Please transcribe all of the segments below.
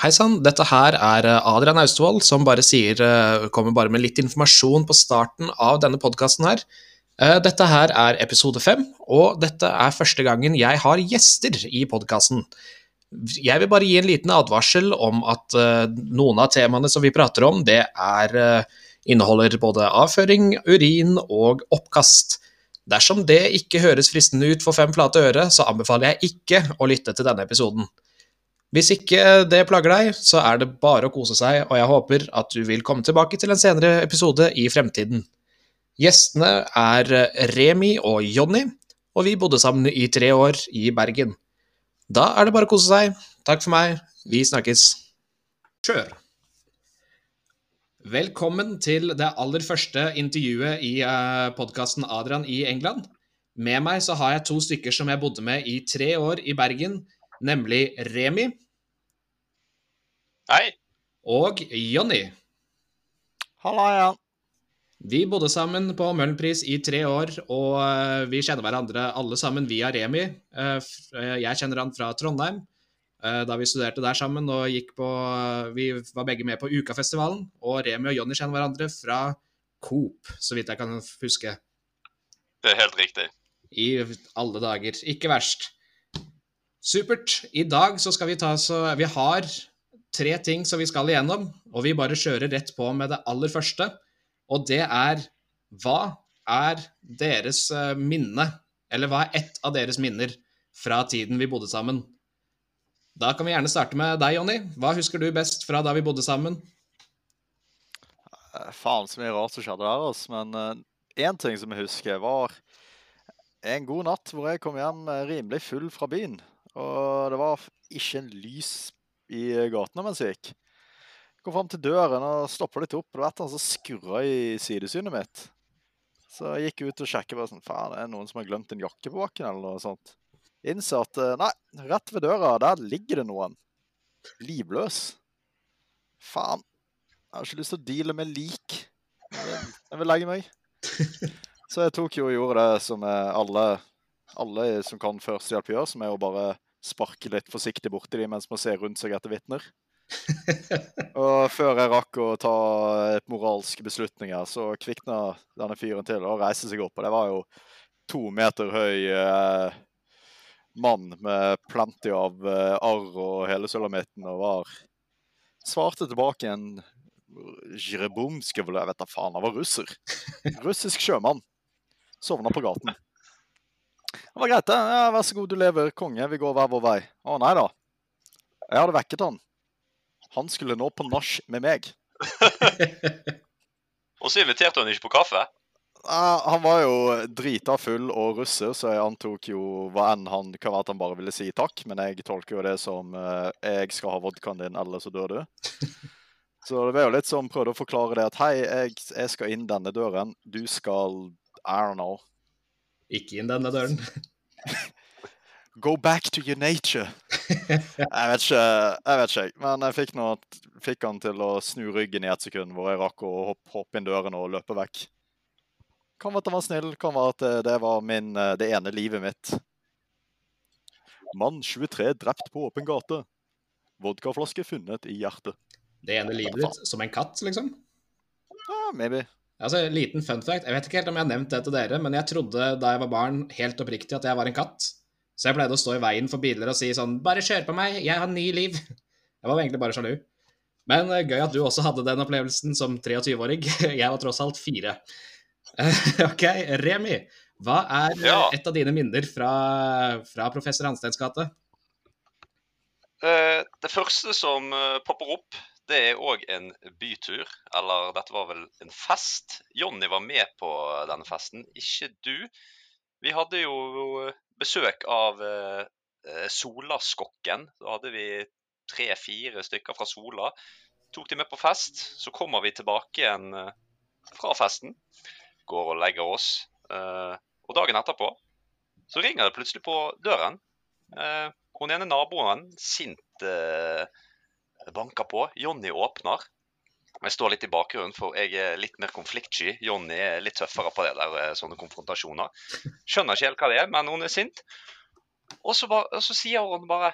Hei sann, dette her er eh, Adrian Austevoll som bare sier, eh, kommer bare med litt informasjon på starten av denne podkasten her. Eh, Dette her er episode fem, og dette er første gangen jeg har gjester i podkasten. Jeg vil bare gi en liten advarsel om at noen av temaene som vi prater om, det er, eh, inneholder både avføring, urin og oppkast. Dersom det ikke høres fristende ut for fem flate øre, så anbefaler jeg ikke å lytte til denne episoden. Hvis ikke det plager deg, så er det bare å kose seg, og jeg håper at du vil komme tilbake til en senere episode i fremtiden. Gjestene er Remi og Jonny, og vi bodde sammen i tre år i Bergen. Da er det bare å kose seg. Takk for meg. Vi snakkes. Kjør. Velkommen til det aller første intervjuet i podkasten Adrian i England. Med meg så har jeg to stykker som jeg bodde med i tre år i Bergen, nemlig Remi Hei. og Jonny. Halla, ja. Vi bodde sammen på Møhlenpris i tre år, og eh, vi kjenner hverandre alle sammen via Remi. Eh, eh, Jeg kjenner han fra Trondheim, eh, da vi studerte der sammen og gikk på Vi var begge med på Ukafestivalen, og Remi og Jonny kjenner hverandre fra Coop, så vidt jeg kan huske. Det er helt riktig. I alle dager. Ikke verst. Supert. I dag så skal vi ta så Vi har tre ting som vi skal igjennom, og vi bare kjører rett på med det aller første. Og det er Hva er deres eh, minne, eller hva er ett av deres minner fra tiden vi bodde sammen? Da kan vi gjerne starte med deg, Jonny. Hva husker du best fra da vi bodde sammen? Eh, Faen så mye rart som skjedde der, altså. Men én ting som jeg husker, var en god natt hvor jeg kom hjem eh, rimelig full fra byen. Og det var ikke en lys i gatene mens jeg gikk. Kom fram til døren og stoppa litt opp, det var et eller annet som skurra i sidesynet mitt. Så jeg gikk ut og sjekket bare sånn Faen, er det noen som har glemt en jakke på bakken, eller noe sånt? Innså at eh, nei, rett ved døra, der ligger det noen. Livløs. Faen. Jeg har ikke lyst til å deale med lik. Jeg vil, jeg vil legge meg. Så jeg tok jo og gjorde det som eh, alle, alle som kan førstehjelp gjør, som er å bare sparke litt forsiktig borti dem mens man ser rundt seg etter vitner. Og før jeg rakk å ta et moralske beslutninger, så kvikna denne fyren til og reiste seg opp. Og det var jo to meter høy eh, mann med plenty av eh, arr og hele sulamitten og var Svarte tilbake en Jrebomskevle, jeg vet da faen, han var russer. Russisk sjømann. Sovna på gaten. Det var greit, det. Ja, vær så god, du lever, konge. Vi går hver vår vei. Å nei da. Jeg hadde vekket han. Han skulle nå på nach med meg. Og så inviterte hun ikke på kaffe. Uh, han var jo drita full og russer, så jeg antok jo hva enn han kan være at han bare ville si takk, men jeg tolker jo det som uh, 'jeg skal ha vodkaen din, ellers så dør du'. Så det var jo litt som prøvde å forklare det at 'hei, jeg, jeg skal inn denne døren, du skal I don't know. Ikke inn denne døren. Go back to your nature'. Jeg vet ikke, jeg vet ikke. Men jeg fikk, noe, fikk han til å snu ryggen i ett sekund, hvor jeg rakk å hoppe, hoppe inn døren og løpe vekk. Kan være at han var snill, kan være at det, det var min, eh, det ene livet mitt. Mann 23 drept på åpen gate. Vodkaflaske funnet i hjertet. Det ene livet ditt som en katt, liksom? Ja, maybe. Altså, liten fun fact. Jeg vet ikke helt om jeg har nevnt det til dere, men jeg trodde da jeg var barn, helt oppriktig at jeg var en katt. Så jeg pleide å stå i veien for biler og si sånn Bare kjør på meg, jeg har ny liv. Jeg var egentlig bare sjalu. Men eh, gøy at du også hadde den opplevelsen som 23-åring. Jeg var tross alt fire. OK, Remi. Hva er eh, Ja. et av dine minner fra, fra professor Hansteins gate? Eh, Det første som popper opp, det er òg en bytur. Eller dette var vel en fest. Jonny var med på denne festen, ikke du. Vi hadde jo besøk av eh, Solaskokken. Da hadde vi tre-fire stykker fra Sola. Tok de med på fest. Så kommer vi tilbake igjen eh, fra festen. Går og legger oss. Eh, Og dagen etterpå så ringer det plutselig på døren. Hun ene naboen sint banker på. Jonny åpner. Jeg står litt i bakgrunnen, for jeg er litt mer konfliktsky. Jonny er litt tøffere på det der, eh, sånne konfrontasjoner. Skjønner ikke helt hva det er, men hun er sint. Og så, bare, og så sier hun bare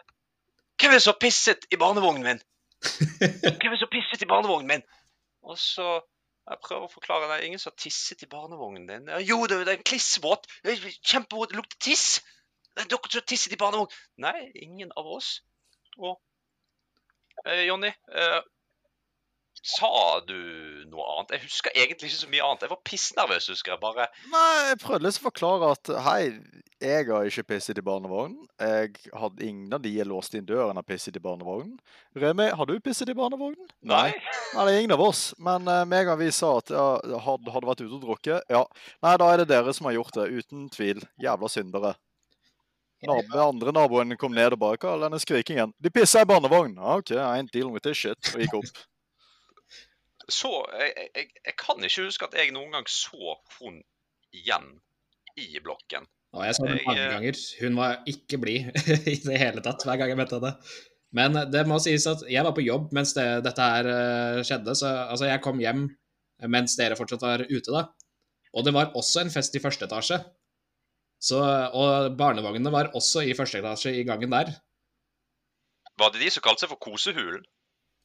Hvem er det som pisset i barnevognen min? Hvem er det som pisset i barnevognen min? Og så jeg prøver å forklare det. Ingen som har tisset i barnevognen din. Jo, det, er en klissvåt. Kjempevåt. Det lukter tiss. Det er dere som har tisset i barnevognen. Nei, ingen av oss. Og Jonny, eh, sa du noe annet? Jeg husker egentlig ikke så mye annet. Jeg var pissnervøs, husker jeg. Bare Nei, jeg prøvde liksom å forklare at hei, jeg har ikke pisset i barnevognen. Jeg hadde ingen av de jeg låste inn døren, har pisset i barnevognen. Remi, har du pisset i barnevognen? Nei. Nei, det er ingen av oss. Men uh, med en gang vi sa at ja, hadde, hadde vært ute og drukket, ja. Nei, da er det dere som har gjort det. Uten tvil. Jævla syndere. Nab andre naboen kom ned og bare Hva er denne skrikingen? De pissa i barnevogn! Ah, OK, I ain't dealing with this shit. Og gikk opp. så jeg, jeg, jeg kan ikke huske at jeg noen gang så hun igjen i blokken. Og jeg så henne mange eh, ganger. Hun var ikke blid i det hele tatt hver gang jeg møtte henne. Men det må sies at jeg var på jobb mens det, dette her eh, skjedde. Så altså, jeg kom hjem mens dere fortsatt var ute, da. Og det var også en fest i første etasje. Så, og barnevognene var også i første etasje i gangen der. Var det de som kalte seg for Kosehulen?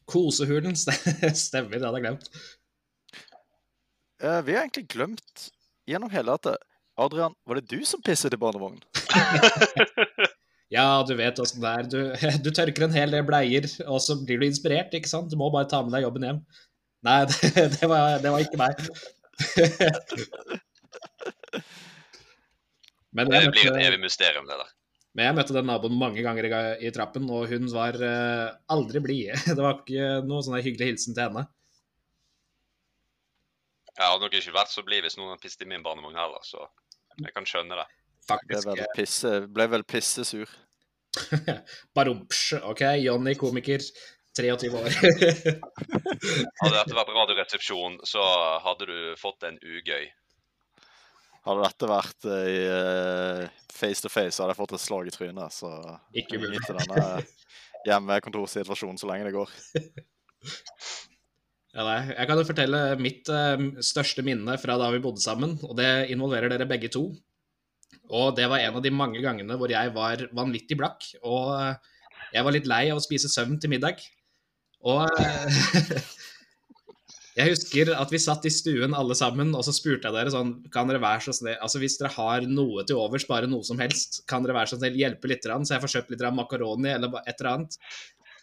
Kosehulen stemmer, det hadde jeg glemt. Uh, vi har egentlig glemt gjennom hele at Adrian, var det du som pisset i barnevognen? Ja, du vet åssen det er. Du, du tørker en hel del bleier, og så blir du inspirert, ikke sant? Du må bare ta med deg jobben hjem. Nei, det, det, var, det var ikke meg. Men Det blir et evig mysterium, det der. men jeg møtte den naboen mange ganger i, i trappen, og hun var eh, aldri blid. Det var ikke noe sånn hyggelig hilsen til henne. Jeg hadde nok ikke vært så blid hvis noen hadde pisset i min barnevogn heller, så jeg kan skjønne det. Ble vel, pisse, ble vel pissesur. Barumpsj, OK? Johnny, komiker. 23 år. Hadde dette vært Radioresepsjon, så hadde du fått en ugøy. Hadde dette vært eh, i uh, face to face, hadde jeg fått et slag i trynet. Så Ikke mulig. nyter denne hjemmekontorsituasjonen så lenge det går. Ja, nei. Jeg kan jo fortelle mitt uh, største minne fra da vi bodde sammen, og det involverer dere begge to. Og det var en av de mange gangene hvor jeg var vanvittig blakk, og eh, jeg var litt lei av å spise søvn til middag. Og eh, jeg husker at vi satt i stuen alle sammen, og så spurte jeg dere sånn Kan dere være så snill Altså hvis dere har noe til overs, bare noe som helst, kan dere være så snill hjelpe litt, så jeg får kjøpt litt makaroni eller et eller annet?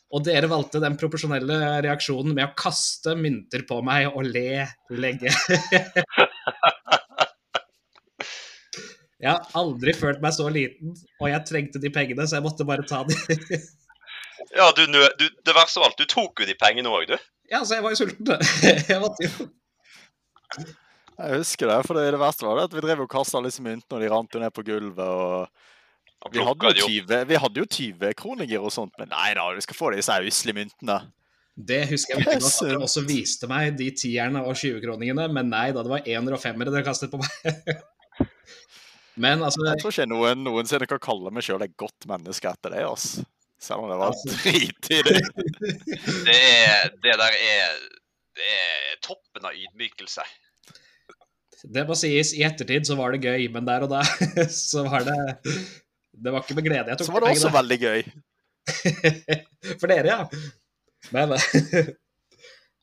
Og dere valgte den proporsjonelle reaksjonen med å kaste mynter på meg og le legge. Jeg har aldri følt meg så liten, og jeg trengte de pengene, så jeg måtte bare ta de. Ja, du, du, det verste av alt, du tok jo de pengene òg, du. Ja, så jeg var jo sulten. Jeg var til. Jeg husker det, for det, det verste var det at vi drev og kasta alle disse myntene, og de rant jo ned på gulvet. og Vi hadde jo 20, vi hadde jo 20 kroninger og sånt, men nei da, vi skal få disse usle myntene. Det husker jeg veldig godt. At dere også viste meg de tierne og 20-kroningene, men nei da, det var ener og femmere dere kastet på meg. Men altså Jeg tror ikke noen noensinne kan kalle meg sjøl et godt menneske etter det. ass. Selv om det var Altså- drit i det. Det, er, det der er Det er toppen av ydmykelse. Det må sies, i ettertid så var det gøy, men der og da så var det Det var ikke med glede jeg tok Så var det også veldig gøy. For dere, ja. Men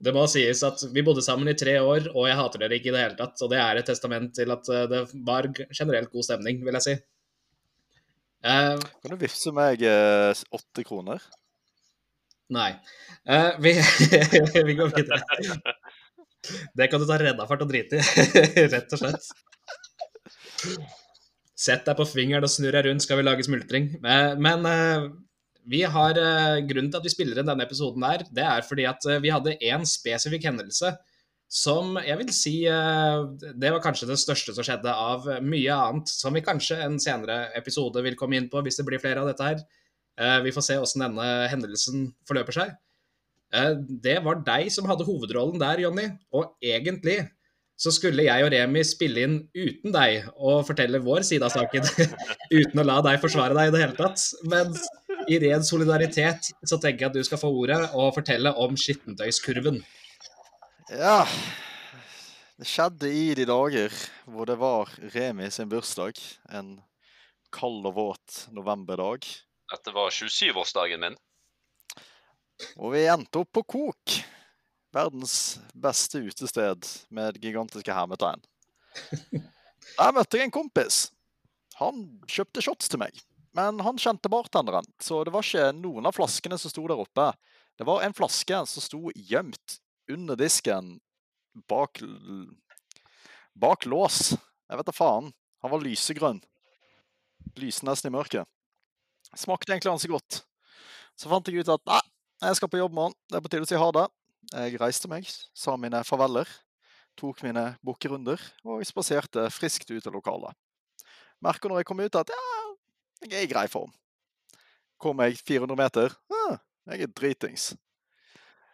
det må sies at vi bodde sammen i tre år, og jeg hater dere ikke i det hele tatt. Og det er et testament til at eh, det var generelt god stemning, vil jeg si. Eh, Kan du vippse meg åtte åtte kroner? nei. Uh, vi, vi går videre. Det kan du ta reddafart og drite i, rett og slett. Sett deg på fingeren og snurr deg rundt, skal vi lage smultring. Eh, Men eh, vi har eh, grunnen til at vi spiller inn denne episoden her, det er fordi at eh, vi hadde én spesifikk hendelse som jeg vil si eh, Det var kanskje det største som skjedde av mye annet, som vi kanskje en senere episode vil komme inn på hvis det blir flere av dette her. Eh, Vi får se åssen denne hendelsen forløper seg. Eh, Det var deg som hadde hovedrollen der, Jonny, og egentlig så skulle jeg og Remi spille inn uten deg og fortelle vår side av saken. uten å la deg forsvare deg i det hele tatt. Men i ren solidaritet så tenker jeg at du skal få ordet og fortelle om skittentøyskurven. Ja Det skjedde i de dager hvor det var Remi sin bursdag. En kald og våt novemberdag. Dette var 27-årsdagen min. Og vi endte opp på Kok. Verdens beste utested med gigantiske hermetegn. Der møtte jeg en kompis. Han kjøpte shots til meg. Men han kjente bartenderen, så det var ikke noen av flaskene som sto der oppe. Det var en flaske som sto gjemt under disken bak, bak lås. Jeg vet da faen. Han var lysegrønn. Lyser nesten i mørket. Smakte egentlig ganske godt. Så fant jeg ut at nei, jeg skal på jobb morgen. Det er på tide å si ha det. Jeg reiste meg, sa mine farveler, tok mine bukkerunder og spaserte friskt ut av lokalet. Merker når jeg kom ut at ja, jeg er i grei form. Kom jeg 400 meter, ja, jeg er dritings.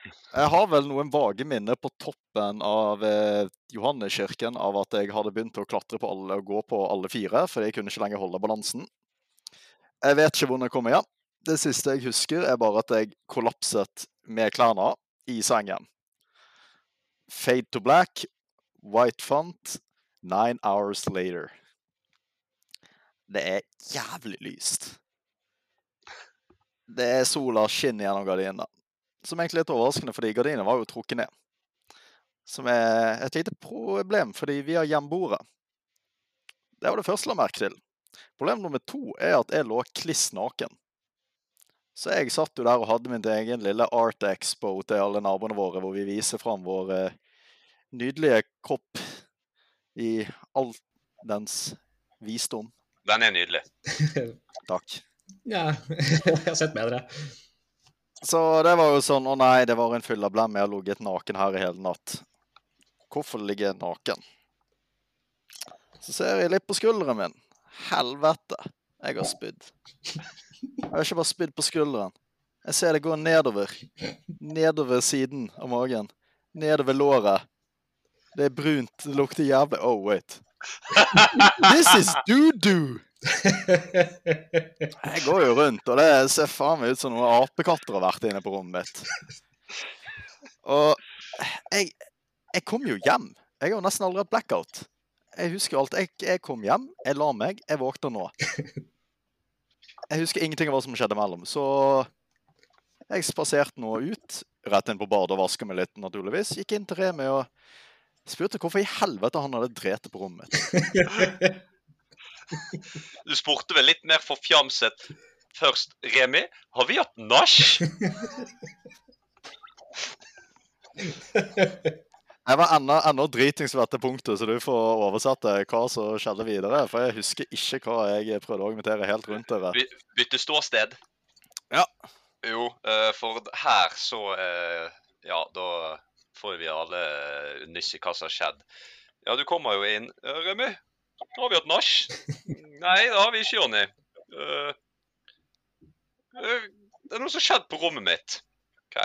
Jeg har vel noen vage minner på toppen av eh, Johanneskirken av at jeg hadde begynt å klatre på alle og gå på alle fire, for jeg kunne ikke lenger holde balansen. Jeg vet ikke hvordan jeg kom igjen. Det siste jeg husker, er bare at jeg kollapset med klærne i sengen. Fade to black, white font, nine hours later. Det er jævlig lyst. Det er sola skinner gjennom gardinene. Som egentlig er litt overraskende, fordi gardinene var jo trukket ned. Som er et lite problem, fordi vi har hjemboere. Det var det første la merke til. Problem nummer to er at jeg lå kliss naken. Så jeg satt jo der og hadde min egen lille art expo til alle naboene våre, hvor vi viser fram vår eh, nydelige kropp i all dens visdom. Den er nydelig. Takk. Ja, jeg har sett bedre. Så det var jo sånn Å nei, det var en fylla blem. Jeg har ligget naken her i hele natt. Hvorfor ligger jeg naken? Så ser jeg litt på skulderen min. Helvete. Jeg har spydd. Jeg har ikke bare spydd på skulderen. Jeg ser det går nedover. Nedover siden av magen. Nedover låret. Det er brunt. Det lukter jævlig Oh, wait. This is doo-doo! Jeg går jo rundt, og det ser faen meg ut som noen apekatter har vært inne på rommet mitt. Og jeg, jeg kom jo hjem. Jeg har jo nesten hatt blackout. Jeg husker alt. Jeg, jeg kom hjem, jeg la meg, jeg våkner nå. Jeg husker ingenting av hva som skjedde mellom. Så jeg spaserte nå ut, rett inn på badet og vaska meg litt, naturligvis. Gikk inn til Remi og spurte hvorfor i helvete han hadde drept på rommet mitt. Du spurte vel litt mer forfjamset først. Remi, har vi hatt nach? Jeg var ennå, driting som dette punktet, så du får oversette hva som skjedde videre. For jeg husker ikke hva jeg prøvde å argumentere helt rundt dere. By, bytte ståsted? Ja. Jo, eh, for her så eh, Ja, da får vi alle eh, nyss i hva som har skjedd. Ja, du kommer jo inn. Remi, har vi hatt nach? Nei, det har vi ikke, Jonny. Eh, det er noe som har skjedd på rommet mitt. OK.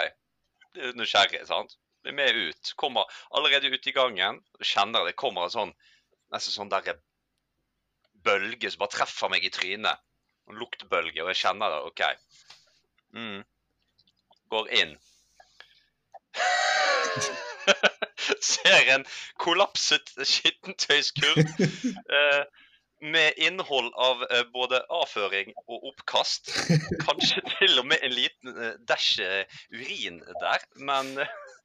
Det er nysgjerrig, sant? Det er med ut. Kommer allerede ut i gangen. Kjenner det kommer en sånn Nesten sånn derre bølge som bare treffer meg i trynet. En luktbølge, og jeg kjenner det. OK. Mm. Går inn. Ser en kollapset skittentøyskurv eh, med innhold av eh, både avføring og oppkast. Kanskje til og med en liten eh, dæsj eh, urin der, men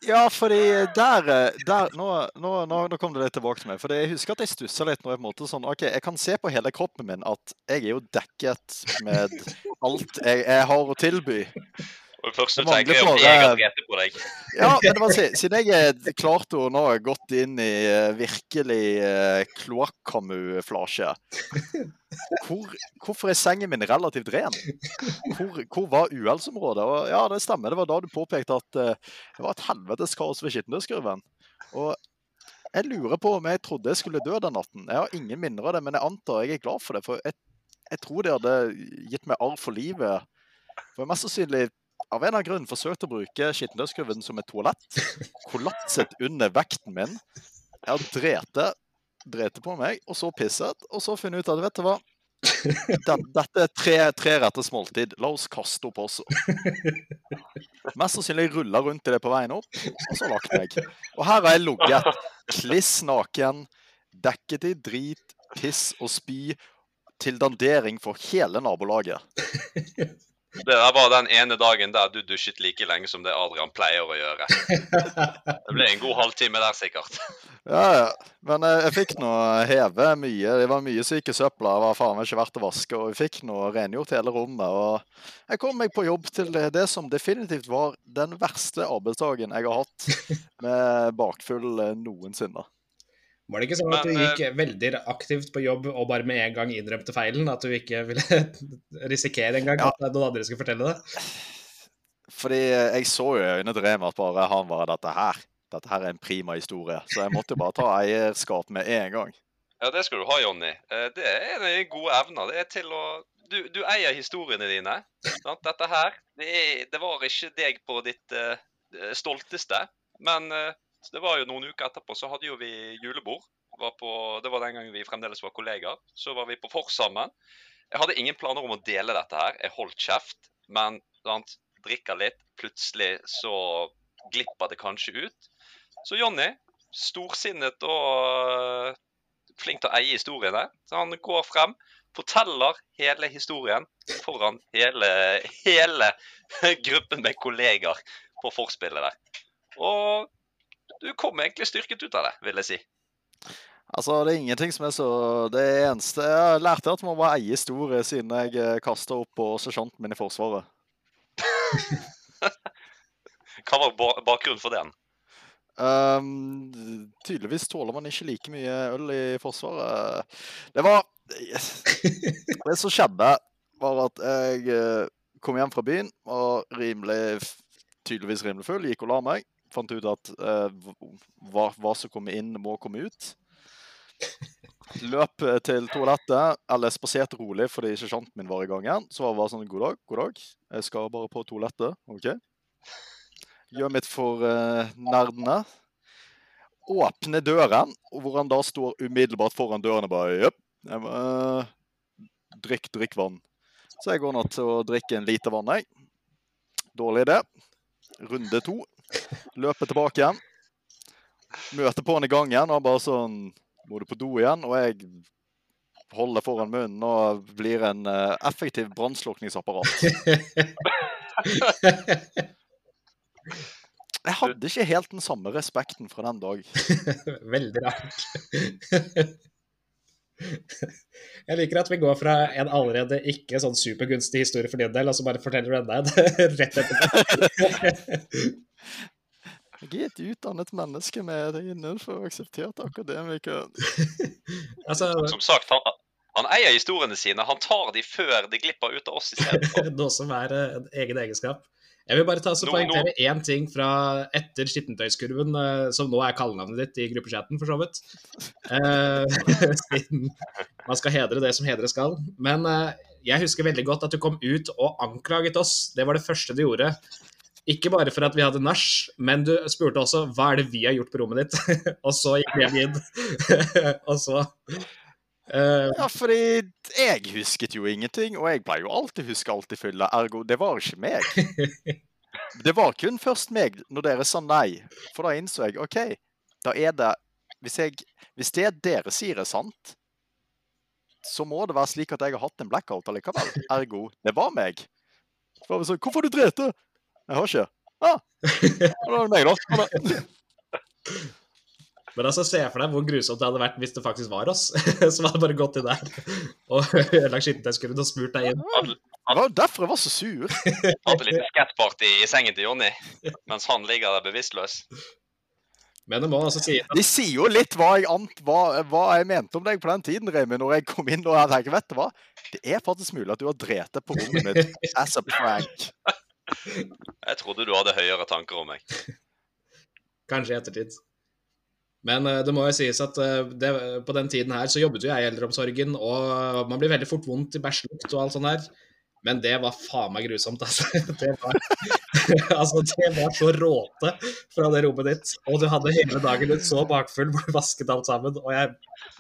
Ja, fordi der, der nå, nå, nå kom det litt tilbake til meg. For jeg husker at jeg stussa litt når jeg på en måte sånn OK, jeg kan se på hele kroppen min at jeg er jo dekket med alt jeg, jeg har å tilby. Og det første du tenker, er mangler om jeg har drept på deg. Ja, men det var siden jeg er klart og nå ha gått inn i eh, virkelig eh, kloakkamuflasje hvor, Hvorfor er sengen min relativt ren? Hvor, hvor var uhellsområdet? Ja, det stemmer. Det var da du påpekte at uh, det var et helvetes kaos ved skittentøyskurven. Og jeg lurer på om jeg trodde jeg skulle dø den natten. Jeg har ingen minner av det, men jeg antar jeg er glad for det. For jeg, jeg tror det hadde gitt meg arr for livet. For mest sannsynlig av en eller annen grunn forsøkte å bruke skittentøyskurven som et toalett. Kollapset under vekten min. Jeg har drete, drete på meg, og så pisset, og så funnet ut at vet du hva Dette er tre, treretters måltid. La oss kaste opp også. Mest sannsynlig rulla rundt i det på veien opp, og så lagt meg. Og her har jeg ligget kliss naken, dekket i drit, piss og spy, til dandering for hele nabolaget. Det der var den ene dagen der du dusjet like lenge som det Adrian pleier å gjøre. Det ble en god halvtime der, sikkert. Ja, ja. Men jeg, jeg fikk nå heve mye. Det var mye syke søpla. Det var faen meg ikke verdt å vaske. Og jeg fikk nå rengjort hele rommet. Og jeg kom meg på jobb til det, det som definitivt var den verste arbeidsdagen jeg har hatt med bakfull eh, noensinne. Var det ikke sånn at du gikk veldig aktivt på jobb og bare med en gang innrømte feilen? At du ikke ville risikere engang Ja. at noen andre skulle fortelle det? Fordi jeg så jo i øynene til Remi at bare han var dette her. Dette her er en prima historie. Så jeg måtte jo bare ta eierskap med en gang. Ja, det skal du ha, Jonny. Eh, Det er en av dine gode evner. Det er til å Du, du eier historiene dine. Sant? Dette her, det, er, det var ikke deg på ditt uh, stolteste. Men eh, det var jo noen uker etterpå så hadde jo vi julebord. Var på, det var den gangen vi fremdeles var kollegaer. Så var vi på Fors sammen. Jeg hadde ingen planer om å dele dette her. Jeg holdt kjeft. Men sant, drikker litt. Plutselig så glipper det kanskje ut. Så Jonny, storsinnet og øh, flink til å eie historiene. Så han går frem, forteller hele historien foran hele, hele gruppen med kolleger på forspillet der. Og du kom egentlig styrket ut av det, vil jeg si. Altså, det er ingenting som er så Det eneste jeg lærte, at man må eie historie siden jeg kasta opp på sersjanten min i Forsvaret. Hva var bakgrunnen for den? Um, tydeligvis tåler man ikke like mye øl i Forsvaret. Det var Det som skjedde, var at jeg eh, kom hjem fra byen, var rimelig tydeligvis rimelig full, gikk og la meg. Fant ut at uh, hva, hva som kommer inn, må komme ut. Løp eh, til toalettet, eller spaserte rolig fordi sersjanten min var i gang igjen. Så var det sånn God dag, god dag. Jeg skal bare på toalettet. OK? Gjør mitt for uh, nerdene. Åpne døren, hvor han da står umiddelbart foran døren og bare Jepp. Uh, Drikk, drikk vann. Så jeg går nå til å drikke en liter vann, jeg. Dårlig idé. Runde to. Løper tilbake igjen. Møter på han i gangen, og han bare sånn Må du på do igjen? Og jeg holder foran munnen og blir en uh, effektiv brannslukningsapparat. Jeg hadde ikke helt den samme respekten fra den dag. Veldig rart. Jeg liker at vi går fra en allerede ikke sånn supergunstig historie for din del, og så bare forteller du enda en rett etterpå. Jeg er et utdannet menneske med det innenfor akseptert akademiker. Altså, Som sagt, han, han eier historiene sine. Han tar de før de glipper ut av oss istedenfor. noe som er eh, en egen egenskap. Jeg vil bare ta så poengtere én ting fra etter skittentøyskurven, eh, som nå er kallenavnet ditt i gruppechatten, for så vidt. Eh, siden man skal hedre det som hedre skal. Men jeg husker veldig godt at du kom ut og anklaget oss. Det var det første du gjorde. Ikke bare for at vi hadde nach, men du spurte også hva er det vi har gjort på rommet ditt. og så gikk vi inn. og så uh... Ja, fordi jeg husket jo ingenting, og jeg pleier jo alltid å huske alt i fylla. Ergo, det var ikke meg. Det var kun først meg når dere sa nei. For da innså jeg OK, da er det Hvis, jeg, hvis det dere sier er sant, så må det være slik at jeg har hatt en blackout allikevel. Ergo, det var meg. Så var sånn Hvorfor har du drete? Jeg har ikke. Ah, da var det meg, da. Men altså, se for deg hvor grusomt det hadde vært hvis det faktisk var oss som hadde bare gått inn der og ødelagt skittentøyskurven og smurt deg inn. Det var jo derfor jeg var så sur. hadde litt skatparty i sengen til Jonny mens han ligger der bevisstløs. Men det må altså si De sier jo litt hva jeg, ant, hva, hva jeg mente om deg på den tiden, Remi, når jeg kom inn og jeg tenker, vet du hva? Det er faktisk mulig at du har drete på rommet mitt as a prank. Jeg trodde du hadde høyere tanker om meg. kanskje i ettertid. Men eh, det må jo sies at eh, det, på den tiden her så jobbet jo jeg i eldreomsorgen, og man blir veldig fort vondt i bæsjlukt og alt sånt her. Men det var faen meg grusomt, altså. Det var, altså, det var så råte fra det rommet ditt. Og du hadde hele dagen din så bakfull hvor du vasket alt sammen. Og jeg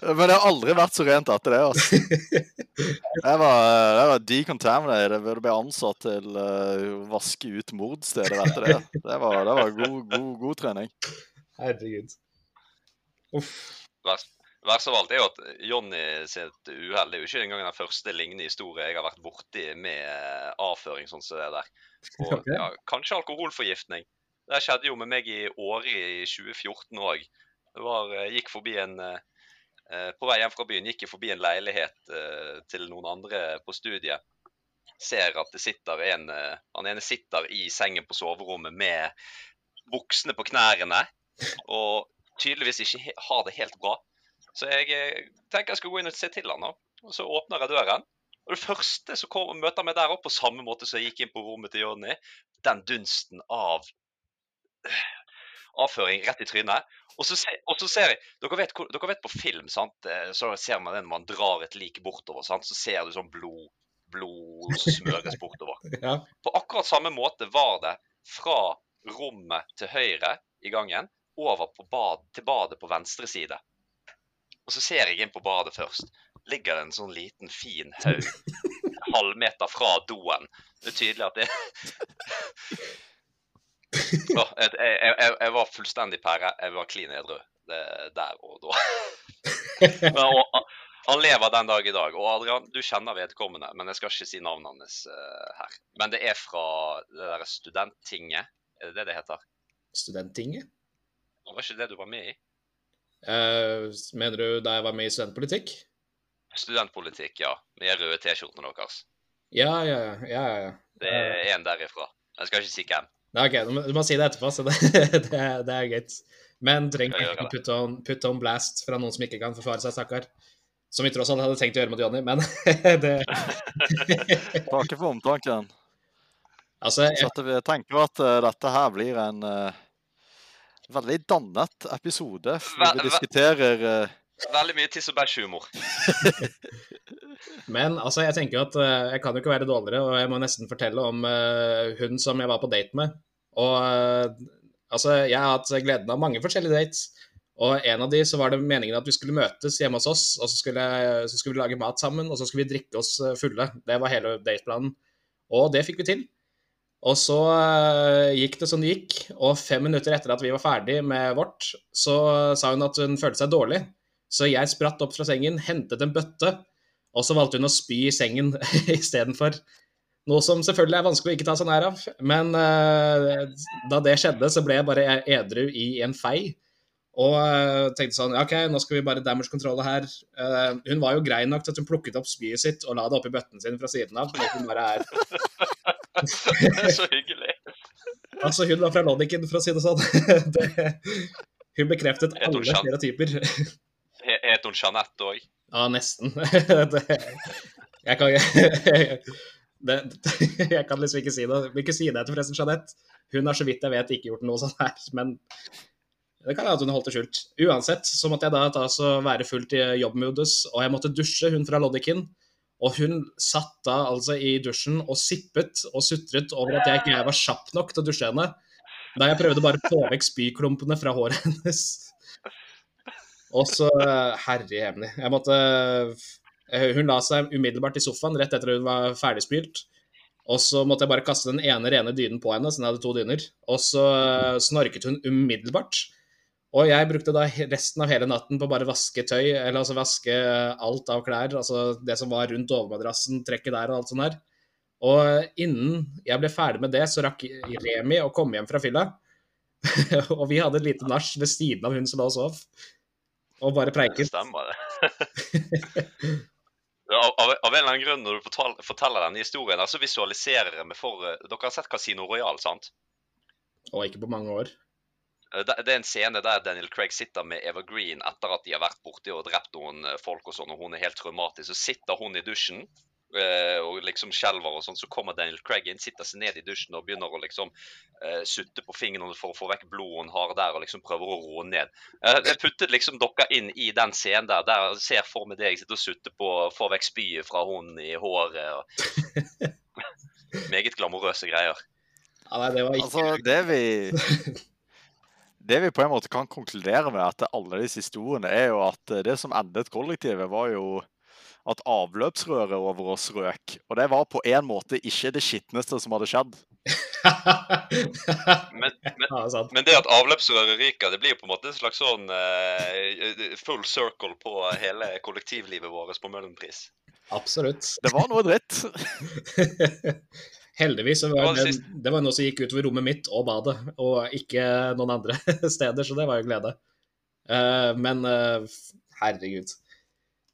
Men det har aldri vært så rent etter det. altså. Jeg var, jeg var decontaminated. Jeg bli ansatt til eh, å vaske ut mordsteder etter det. Det var, det var god, god, god trening. Herregud. Uff. Verst, av alt er jo at Jonny sitt uhell er jo ikke engang den første lignende historie jeg har vært borti med eh, avføring sånn som det der. Og ja, kanskje alkoholforgiftning. Det skjedde jo med meg i Åre i 2014 òg. Gikk forbi en eh, eh, På vei hjem fra byen gikk jeg forbi en leilighet eh, til noen andre på studiet. Ser at det sitter en eh, Han ene sitter i sengen på soverommet med buksene på knærne. Og tydeligvis ikke har det helt bra. Så jeg eh, tenker jeg skal gå inn og se til han nå. Og så åpner jeg døren. Og det første som kom, møter meg der oppe, på samme måte som jeg gikk inn på rommet til Jonny, den dunsten av avføring rett i trynet. Og så, se, og så ser jeg dere vet, dere vet på film, sant? Eh, så ser man det når man drar et lik bortover. Sant? Så ser du sånn blod, blod smøres bortover. Ja. På akkurat samme måte var det fra rommet til høyre i gangen over på bad, til badet på venstre side. Og så ser jeg inn på badet først. Ligger det en sånn liten, fin haug halvmeter fra doen. Det er tydelig at det Åh, jeg, jeg, jeg, var fullstendig pære. Jeg var klin edru der og da. Men, og, han lever den dag i dag. Og Adrian, du kjenner vedkommende, men jeg skal ikke si navnet hans uh, her. Men det er fra det der studenttinget. Er det det det heter? Studenttinget? Var ikke det du var med i? Uh, mener du da jeg var med i studentpolitikk? Studentpolitikk, ja. Med røde T-skjortene deres. Ja, ja, ja. ja, ja. Det er en derifra. Jeg skal ikke si hvem. Nei, ok, du må, du må si det etterpå, så det, det, er- det er greit. Men trenger ikke å putte on, put on blast fra noen som ikke kan forsvare seg, stakkar. Som vi tross alt hadde tenkt å gjøre mot Jonny, men det Takke for omtanken. Altså, jeg, Så at vi tenker at uh, dette her blir en uh, veldig dannet episode. Hvor vi diskuterer eh, Veldig mye tiss og bæsj-humor. men altså, jeg tenker at uh, jeg kan jo ikke være dårligere, og jeg må nesten fortelle om uh, hun som jeg var på date med. Og uh, altså, jeg har hatt gleden av mange forskjellige dates. Og en av de så var det meningen at vi skulle møtes hjemme hos oss, og så skulle, så skulle vi lage mat sammen, og så skulle vi drikke oss fulle. Det var hele dateplanen. Og det fikk vi til. Og så gikk det som det gikk, og fem minutter etter at vi var ferdig med vårt, så sa hun at hun følte seg dårlig. Så jeg spratt opp fra sengen, hentet en bøtte, og så valgte hun å spy i sengen istedenfor. Noe som selvfølgelig er vanskelig å ikke ta seg nær av. Men uh, da det skjedde, så ble jeg bare edru i en fei. Og uh, tenkte sånn OK, nå skal vi bare damage control her. Uh, hun var jo grei nok til at hun plukket opp spyet sitt og la det oppi bøtten sin fra siden av. Hun bare er Det er så hyggelig. Altså, hun var fra Lodiken, for å si det sånn. Det, hun bekreftet alle stereotyper. He- Het hun Jeanette òg? Ja, nesten. Jeg kan det, Jeg kan liksom ikke si det. Vil ikke si det til forresten, Jeanette. Hun har så vidt jeg vet ikke gjort noe sånt her, men det kan være at hun holdt det skjult. Uansett så måtte jeg da ta være fullt i jobbmodus, og jeg måtte dusje hun fra Loddikin. Og hun satt da altså i dusjen og sippet og sutret over at jeg ikke var kjapp nok til å dusje henne. Da jeg prøvde bare å få vekk spyklumpene fra håret hennes. Og så Herre jemini. Jeg måtte eh, Hun la seg umiddelbart i sofaen rett etter at hun var ferdigspylt. Og så måtte jeg bare kaste den ene rene dynen på henne, så jeg hadde to dyner. Og så eh, snorket hun umiddelbart. Og jeg brukte da resten av hele natten på bare vaske tøy, eller altså vaske alt av klær. Altså det som var rundt overmadrassen, trekket der og alt sånt der. Og innen jeg ble ferdig med det, så rakk Remi å komme hjem fra fylla. og vi hadde et lite nach ved siden av hun som lå og sov. Og bare Det preiket. stemmer, det. av, av, av en eller annen grunn, når du fortal, forteller denne historien, så visualiserer jeg meg for eh, Dere har sett Casino Royal, sant? Og ikke på mange år. Eh, Det, det er en scene der Daniel Craig sitter med Eva Green etter at de har vært borti og drept noen eh, folk og sånn, og hun er helt traumatisk. Så sitter hun i dusjen og liksom skjelver og sånn. Så kommer Daniel Craig inn, sitter seg ned i dusjen og begynner å liksom eh, sutte på fingrene for å få vekk blodet hun har der, og liksom prøver å roe ned. Eh, jeg puttet liksom dere inn i den scenen der. Der ser for meg det jeg sitter og sutter på får vekk spyet fra hånden i håret. og Meget glamorøse greier. Ja, nei, det var ikke Altså, det vi Det vi på en måte kan konkludere med etter alle disse historiene, er jo at det som endet kollektivet, var jo at avløpsrøret over oss røk. Og det var på en måte ikke det skitneste som hadde skjedd. Men, men, ja, men det at avløpsrøret ryker, det blir jo på en måte en slags sånn uh, full circle på hele kollektivlivet vårt på Møhlenpris. Absolutt. Det var noe dritt. Heldigvis Det var var det, det var noe som gikk utover rommet mitt og badet, og ikke noen andre steder, så det var jo glede. Uh, men uh, herregud.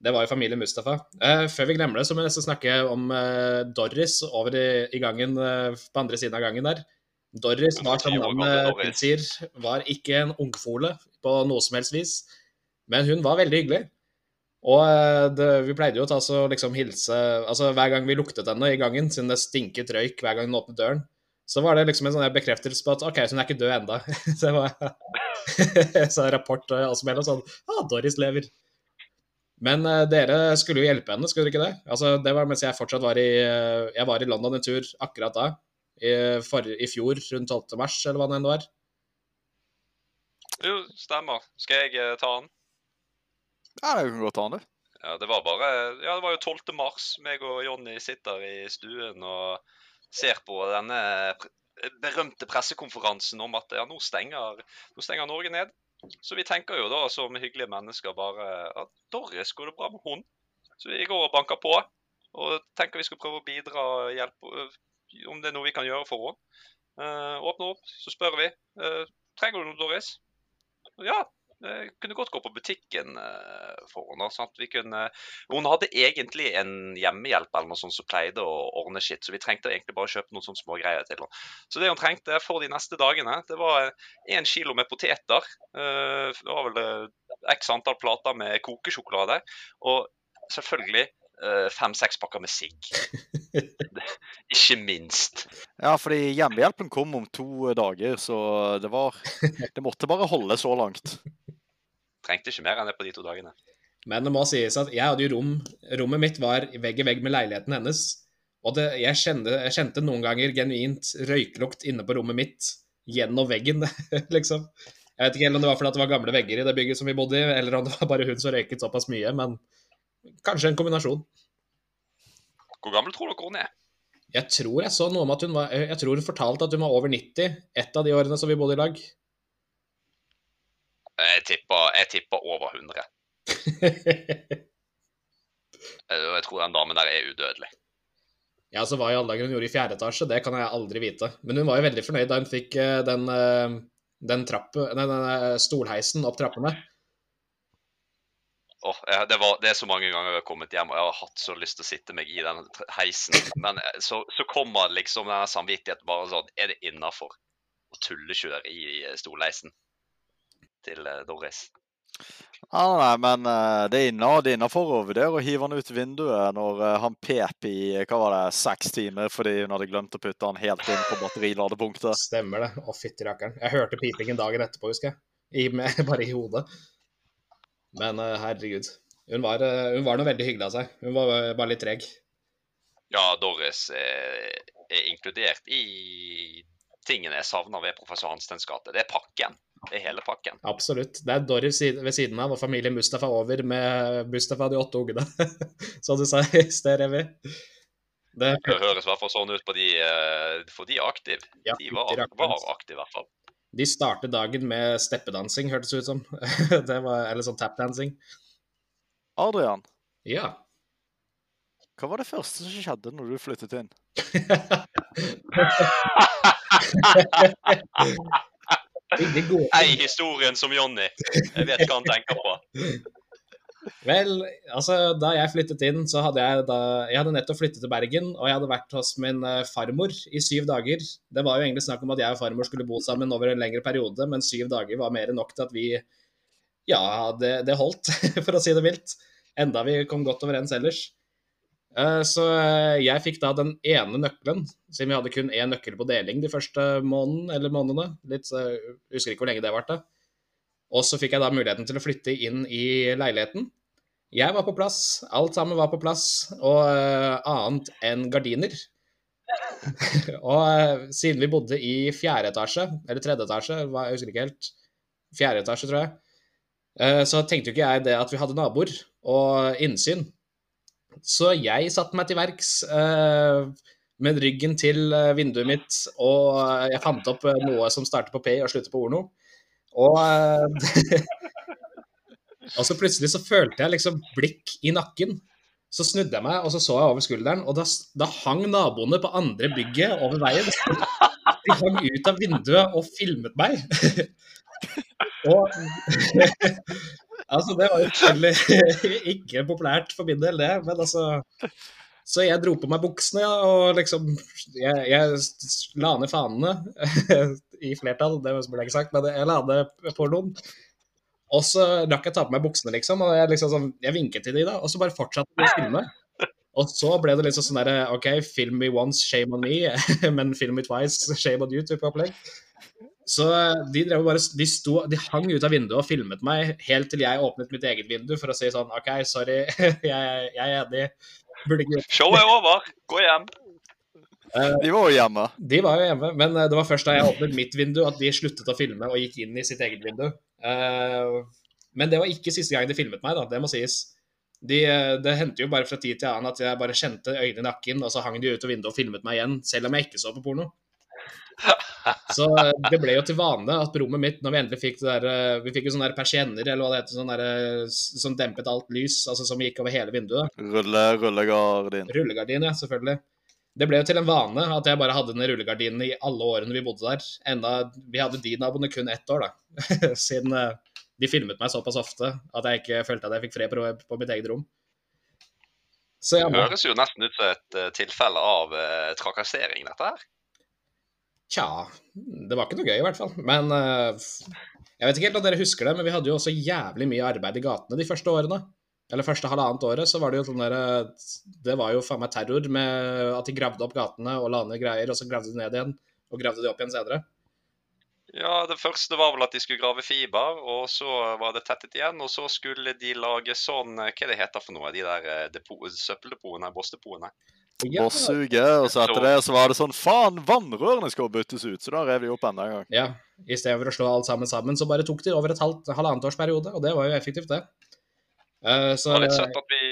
Det var jo familien Mustafa. Eh, før vi glemmer det, så må vi nesten snakke om eh, Doris over i, i gangen eh, på andre siden av gangen der. Doris var, som 110 år gamle navnet tilsier, var ikke en ungfole på noe som helst vis, men hun var veldig hyggelig. Og det, vi pleide jo å ta så liksom hilse Altså hver gang vi luktet henne i gangen, siden det stinket røyk hver gang hun åpnet døren, så var det liksom en sånn bekreftelse på at OK, så hun er ikke død enda. så det var så rapport som helst Og sånn ah, Doris lever. Men uh, dere skulle jo hjelpe henne, skulle dere ikke det? Altså, Det var mens jeg fortsatt var i uh, Jeg var i London en tur akkurat da. I, for, I fjor, rundt 12. mars, eller hva det enn var. Jo, stemmer. Skal jeg uh, ta den? Ja, det kan godt an, du. Ja, det var bare Ja, det var jo 12. mars. Meg og Jonny sitter i stuen og ser på denne berømte pressekonferansen om at ja, nå stenger, nå stenger Norge ned. Så vi tenker jo da som hyggelige mennesker bare at Doris, går det bra med hun? Så vi går og banker på og tenker vi skal prøve å bidra og hjelpe øh, om det er noe vi kan gjøre for henne. Uh, åpner opp, så spør vi. Uh, trenger du noe, Doris? Ja, kunne godt gå på butikken eh, for henne. At vi kunne Hun hadde egentlig en hjemmehjelp eller noe sånt som pleide å ordne skitt, så vi trengte egentlig bare kjøpe noen sånne smågreier til henne. Så det hun trengte for de neste dagene, det var én kilo med poteter. eh, det var vel eh, x antall plater med kokesjokolade. Og selvfølgelig eh, fem-seks pakker med sigg. Ikke minst. Ja, fordi hjemmehjelpen kom om to dager, så det var Det måtte bare holde så langt. Trengte ikke mer enn det på de to dagene. Men det må sies at jeg hadde jo rom Rommet mitt var vegg i vegg med leiligheten hennes. Og det, jeg, kjente, jeg kjente noen ganger genuint røyklukt inne på rommet mitt gjennom veggen, liksom. Jeg vet ikke om det var fordi det var gamle vegger i det bygget som vi bodde i, eller om det var bare hun som røyket såpass mye, men kanskje en kombinasjon. Hvor gammel tror dere hun er? Jeg tror jeg så noe om at hun var Jeg tror hun fortalte at hun var over 90 et av de årene som vi bodde i lag. Jeg tipper, jeg tipper over 100. Eh, Jeg tror den damen der er udødelig. Ja, så hva i alle dager hun gjorde i fjerde etasje, det kan jeg aldri vite. Men hun var jo veldig fornøyd da hun fikk eh, den, eh, den, trappe, den, den stolheisen opp trappene. Oh, det, var, det er så mange ganger jeg har kommet hjem og jeg har hatt så lyst til å sitte meg i den heisen. Men så, så kommer liksom denne samvittigheten bare sånn Er det innafor å tullekjøre i stolheisen til eh, Doris? Ja, nei, men eh, det er innafor å vurdere å hive han ut vinduet når eh, han pep i hva var det, seks timer fordi hun hadde glemt å putte han helt inn på batteriladepunktet. Stemmer det. Å, fytti rakkeren. Jeg hørte pipingen dagen etterpå, husker jeg. I, med, bare i hodet. Men herregud. Hun var, hun var noe veldig hyggelig av seg. Hun var bare litt treg. Ja, Doris er, er inkludert i tingene jeg savner ved professor Hanstens gate. Det er pakken. Er hele pakken. Absolutt. Det er Doris side- ved siden av, og familien Mustafa over med Mustafa og de åtte ungene. Som du sa i sted, Revi. Det, Det høres i hvert fall sånn ut på de eh, For de er aktive. ja, De var, var aktive, i hvert fall. De startet dagen med steppedansing, hørtes det ut som. Det var, eller sånn tapdancing. Adrian, Ja. hva var det første som skjedde når du flyttet inn? Ei historien som Jonny. Jeg vet hva han tenker på. Vel, altså, da jeg flyttet inn, så hadde jeg da Jeg hadde nettopp flyttet til Bergen, og jeg hadde vært hos min eh, farmor i syv dager. Det var jo egentlig snakk om at jeg og farmor skulle bo sammen over en lengre periode, men syv dager var mer enn nok til at vi Ja, det, det holdt, for å si det vilt. Enda vi kom godt overens ellers. Eh, Så eh, jeg fikk da den ene nøkkelen, siden vi hadde kun én nøkkel på deling de første måneden, eller månedene. Litt, jeg husker ikke hvor lenge det varte. Og så fikk jeg da muligheten til å flytte inn i leiligheten. Jeg var på plass, alt sammen var på plass, og eh, annet enn gardiner. og siden vi bodde i fjerde etasje, eller tredje etasje, jeg husker ikke helt, fjerde etasje tror jeg, så tenkte jo ikke jeg det at vi hadde naboer og innsyn. Så jeg satte meg til verks, eh, med ryggen til eh, vinduet mitt, og eh, jeg fant opp eh, noe som starter på P og slutter på Orno. Og Og så plutselig så følte jeg liksom blikk i nakken. Så snudde jeg meg, og så så jeg over skulderen, og da, da hang naboene på andre bygget over veien. De hang ut av vinduet og filmet meg. og Altså, det var jo selvfølgelig ikke populært for min del, det, men altså Så jeg dro på meg buksene, ja, og liksom Jeg, jeg la ned fanene i flertall, det burde jeg ikke sagt, men jeg la ned pornoen. Og så rakk jeg ta på meg buksene, liksom, og jeg, liksom sånn, jeg vinket til de da, og så bare fortsatte de å filme. Og så ble det liksom sånn derre OK, film me once, shame on me, men film me twice, shame on you-type opplegg. Så de drev bare De sto De hang ut av vinduet og filmet meg helt til jeg åpnet mitt eget vindu for å si sånn OK, sorry, jeg, jeg er enig. Burde ikke Showet er over. Gå hjem. De var jo hjemme. De var jo hjemme, men eh, det var først da jeg åpnet mitt vindu at de sluttet å filme og gikk inn i sitt eget vindu. Eh, Men det var ikke siste gang de filmet meg, da, det må sies. De, eh, det hendte jo bare fra tid til annen at jeg bare kjente øynene i nakken, og så hang de ut av vinduet og filmet meg igjen, selv om jeg ikke så på porno. Så eh, det ble jo til vane at rommet mitt, når vi endelig fikk det der eh, Vi fikk jo sånne der persienner, eller hva det heter, sånn der, eh, som dempet alt lys, altså som gikk over hele vinduet. Rulle, rullegardin. Rullegardin, ja, selvfølgelig. Det ble jo til en vane at jeg bare hadde den rullegardinen i alle årene vi bodde der. Enda vi hadde de naboene kun ett år, da. Siden de filmet meg såpass ofte at jeg ikke følte at jeg fikk fred på, på mitt eget rom. Så ja, Det høres jo nesten ut som et tilfelle av eh, trakassering, dette her. Tja, det var ikke noe gøy i hvert fall. Men eh, jeg vet ikke helt om dere husker det, men vi hadde jo også jævlig mye arbeid i gatene de første årene. Eller første halvannet året, så var det jo sånn der eh, Det var jo faen meg terror med at de gravde opp gatene og la ned greier, og så gravde de ned igjen. Og gravde de opp igjen senere. Ja, Det første var vel at de skulle grave fiber, og så var det tettet igjen. Og så skulle de lage sånn eh, Hva det heter for noe? De der søppeldepoene, bossdepoene? Ja, Bossuget, og så etter det så var det sånn Faen, vannrørene skal byttes ut! Så da rev de opp enda en gang. Ja, i stedet for å slå alt sammen sammen, så bare tok de over et halvt, halvannet års periode, og det var jo effektivt, det. Eh, Det så var litt søtt at vi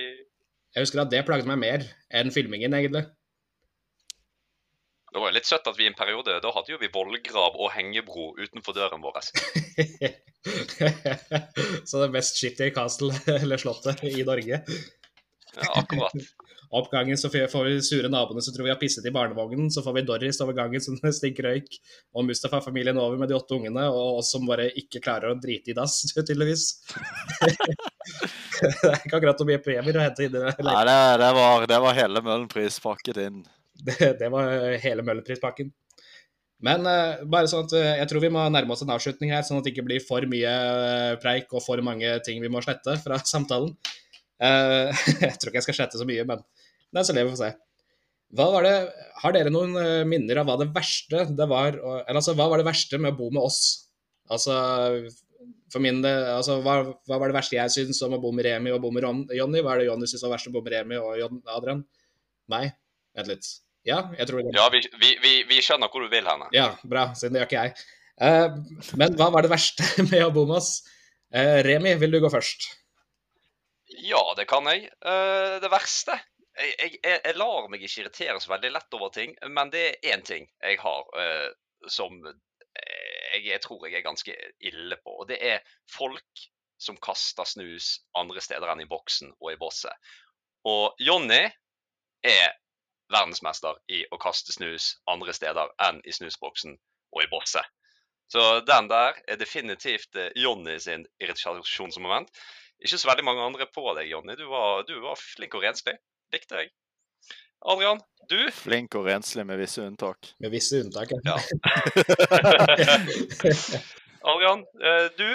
jeg husker at det plagde meg mer enn filmingen, egentlig. Det var jo litt søtt at vi i en periode Da hadde jo vi vollgrav og hengebro utenfor døren vår. så det mest shitty castle, eller slottet, i Norge. Ja, akkurat. Opp gangen så får vi sure naboene som tror vi har pisset i barnevognen. Så får vi Doris over gangen som stinker røyk. Og Mustafa-familien over med de åtte ungene, og oss som bare ikke klarer å drite i dass, tydeligvis. det er ikke akkurat så mye premier å hente inn i det. Nei, det, det, var, det var hele Møhlenpris pakket inn. Det, det var hele Møllerprispakken. Men uh, bare sånn at uh, jeg tror vi må nærme oss en avslutning her, sånn at det ikke blir for mye uh, preik og for mange ting vi må slette fra samtalen. Eh, jeg tror ikke jeg skal slette så mye, men det er så lever vi får se. Hva var det, har dere noen eh, minner av hva det verste det var Eller altså, hva var det verste med å bo med oss? Altså, for min del, altså, hva, hva var det verste jeg syns om å bo med Remi og bo med Jonny? Hva er det Jonny syns var verst å bo med Remi og John, Adrian? Nei, vent litt. Ja, jeg tror det. Ja, vi, vi, vi, vi skjønner hvor du vil hen. Ja, bra, siden det gjør ikke jeg. Uh, men hva var det verste med å bo med oss? Uh, Remi, vil du gå først? Ja, det kan jeg. Eh, det verste jeg, jeg, jeg, lar meg ikke irritere så veldig lett over ting, men det er én ting jeg har eh, som eh, jeg, jeg tror jeg er ganske ille på. Og det er folk som kaster snus andre steder enn i boksen og i bosset. Og Jonny er verdensmester i å kaste snus andre steder enn i snusboksen og i bosset. Så den der er definitivt eh, Jonny sin irritasjonsmoment. Ikke så veldig mange andre på deg, Jonny. Du var, du var flink og renslig. Likte jeg. Adrian, du? Flink og renslig med visse unntak. Med visse unntak. ja. Ja. Adrian, eh, du,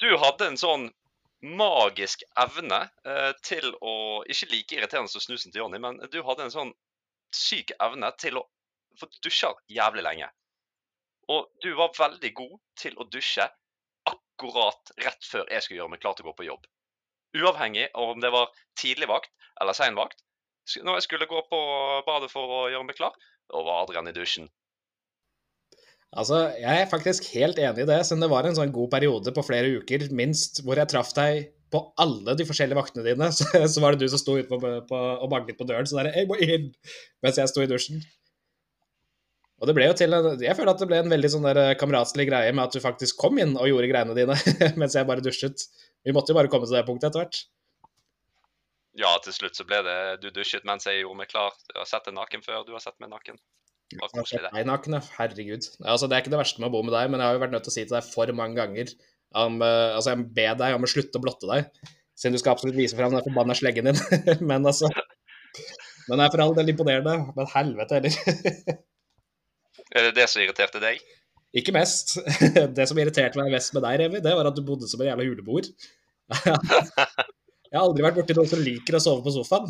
du hadde en sånn magisk evne eh, til å Ikke like irriterende som snusen til Jonny, men du hadde en sånn syk evne til å få dusja jævlig lenge. Og du var veldig god til å dusje akkurat rett før jeg skulle gjøre meg klar til å gå på jobb. Uavhengig av om det var tidlig vakt eller sein vakt. Når jeg skulle gå på badet for å gjøre meg klar, da var Adrian i dusjen. Altså, jeg er faktisk helt enig i det, siden det var en sånn god periode på flere uker, minst, hvor jeg traff deg på alle de forskjellige vaktene dine, så, så var det du som sto ute på, på, og banket på døren. Så der, jeg må inn, mens jeg sto i dusjen. Og det ble jo til Jeg føler at det ble en veldig sånn der eh, kameratslig greie med at du faktisk kom inn og gjorde greiene dine mens jeg bare dusjet. Vi måtte jo bare komme til det punktet etter hvert. Ja, til slutt så ble det Du dusjet mens jeg gjorde meg klar. Du har sett deg naken før, du har sett meg naken. Det var koselig, det. Naken, herregud. Altså, det er ikke det verste med å bo med deg, men jeg har jo vært nødt til å si til deg for mange ganger om, eh, Altså, jeg ber deg om å slutte å blotte deg, siden du skal absolutt vise fram den forbanna sleggen din. men altså Den er for all del imponerende, men helvete heller. Er det det som irriterte deg? Ikke mest. Det som irriterte meg mest med deg, Remi, det var at du bodde som en jævla juleboer. Jeg har aldri vært borti noen som liker å sove på sofaen.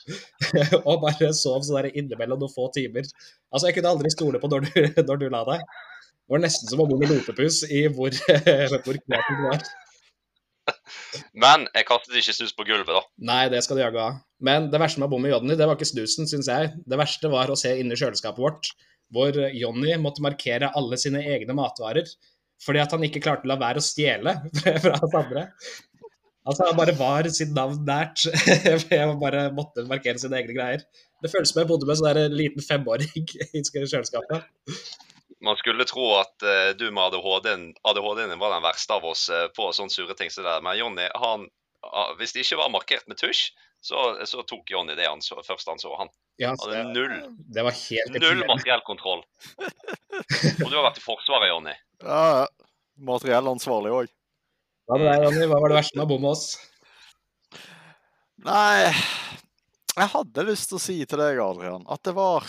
og bare sov sånn der innimellom noen få timer. Altså, jeg kunne aldri stole på når du, når du la deg. Det var nesten som å bo med lotepus i hvor, hvor kreativ du var. Men jeg kastet ikke snus på gulvet, da. Nei, det skal du jaggu ha. Men det verste med å bo med Jonny, det var ikke snusen, syns jeg. Det verste var å se inni kjøleskapet vårt, hvor Jonny måtte markere alle sine egne matvarer. Fordi at han ikke klarte å la være å stjele fra oss andre. Altså, han bare var sitt navn nært. Jeg bare måtte markere sine egne greier. Det føles som jeg bodde med en sånn liten femåring i kjøleskapet. Man skulle tro at uh, du med ADHD-en ADHD var den verste av oss uh, på sånne sure ting som det der. Men Jonny, han, ah, hvis det ikke var markert med tusj, så, så tok Jonny det han så, først han så. Han Ja, hadde null, det var helt null materiell kontroll. Og du har vært i Forsvaret, Jonny. Ja, ja. Materiellansvarlig òg. Hva med deg, Jonny? Hva var det verste med å bo med oss? Nei, jeg hadde lyst til å si til deg, Adrian, at det var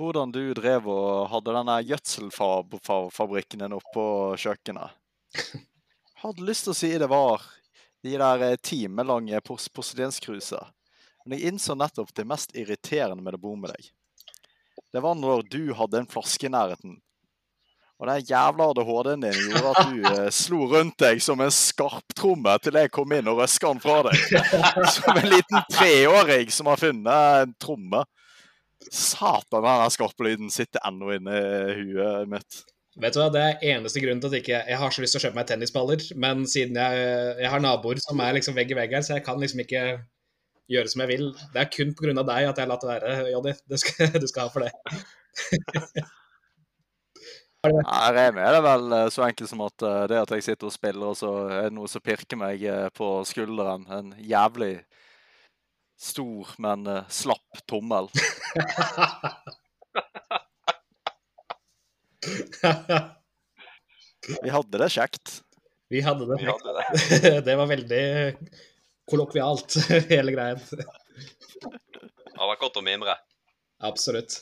hvordan du drev og hadde denne gjødselfabrikken din oppå kjøkkenet. Jeg hadde lyst til å si det var de der eh, timelange pors. Men jeg innså nettopp det mest irriterende med å bo med deg. Det var når du hadde en flaske i nærheten. Og den jævla ADHD-en din gjorde at du eh, slo rundt deg som en skarptromme til jeg kom inn og røska den fra deg. Som en liten treåring som har funnet en tromme. Satan, den skarpelyden sitter ennå inni huet mitt. Vet du hva, Det er eneste grunnen til at ikke, jeg har så lyst til å kjøpe meg tennisballer. Men siden jeg, jeg har naboer som er liksom vegg i vegg her, så jeg kan liksom ikke gjøre som jeg vil. Det er kun pga. deg at jeg har latt det være, Jonny. Du, du skal ha for det. Nei, Remi er det vel eh, så enkelt som at eh, det at jeg sitter og spiller, og så er det noe som pirker meg eh, på skulderen. En jævlig stor, men slapp tommel. Vi hadde det kjekt. Vi hadde det. Vi hadde det. Det var veldig kollokvialt, hele greien. Det var godt å mimre. Absolutt.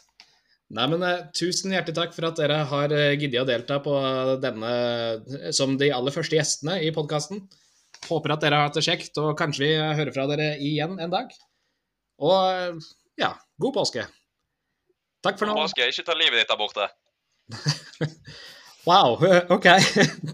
Nei, men eh, Tusen hjertelig takk for at dere har eh, giddet å delta på denne som de aller første gjestene i podkasten. Håper at dere har hatt det kjekt, og kanskje vi hører fra dere igjen en dag. Og eh, ja, god påske. Takk for nå. God påske. ikke ta livet ditt der borte. Wow, OK.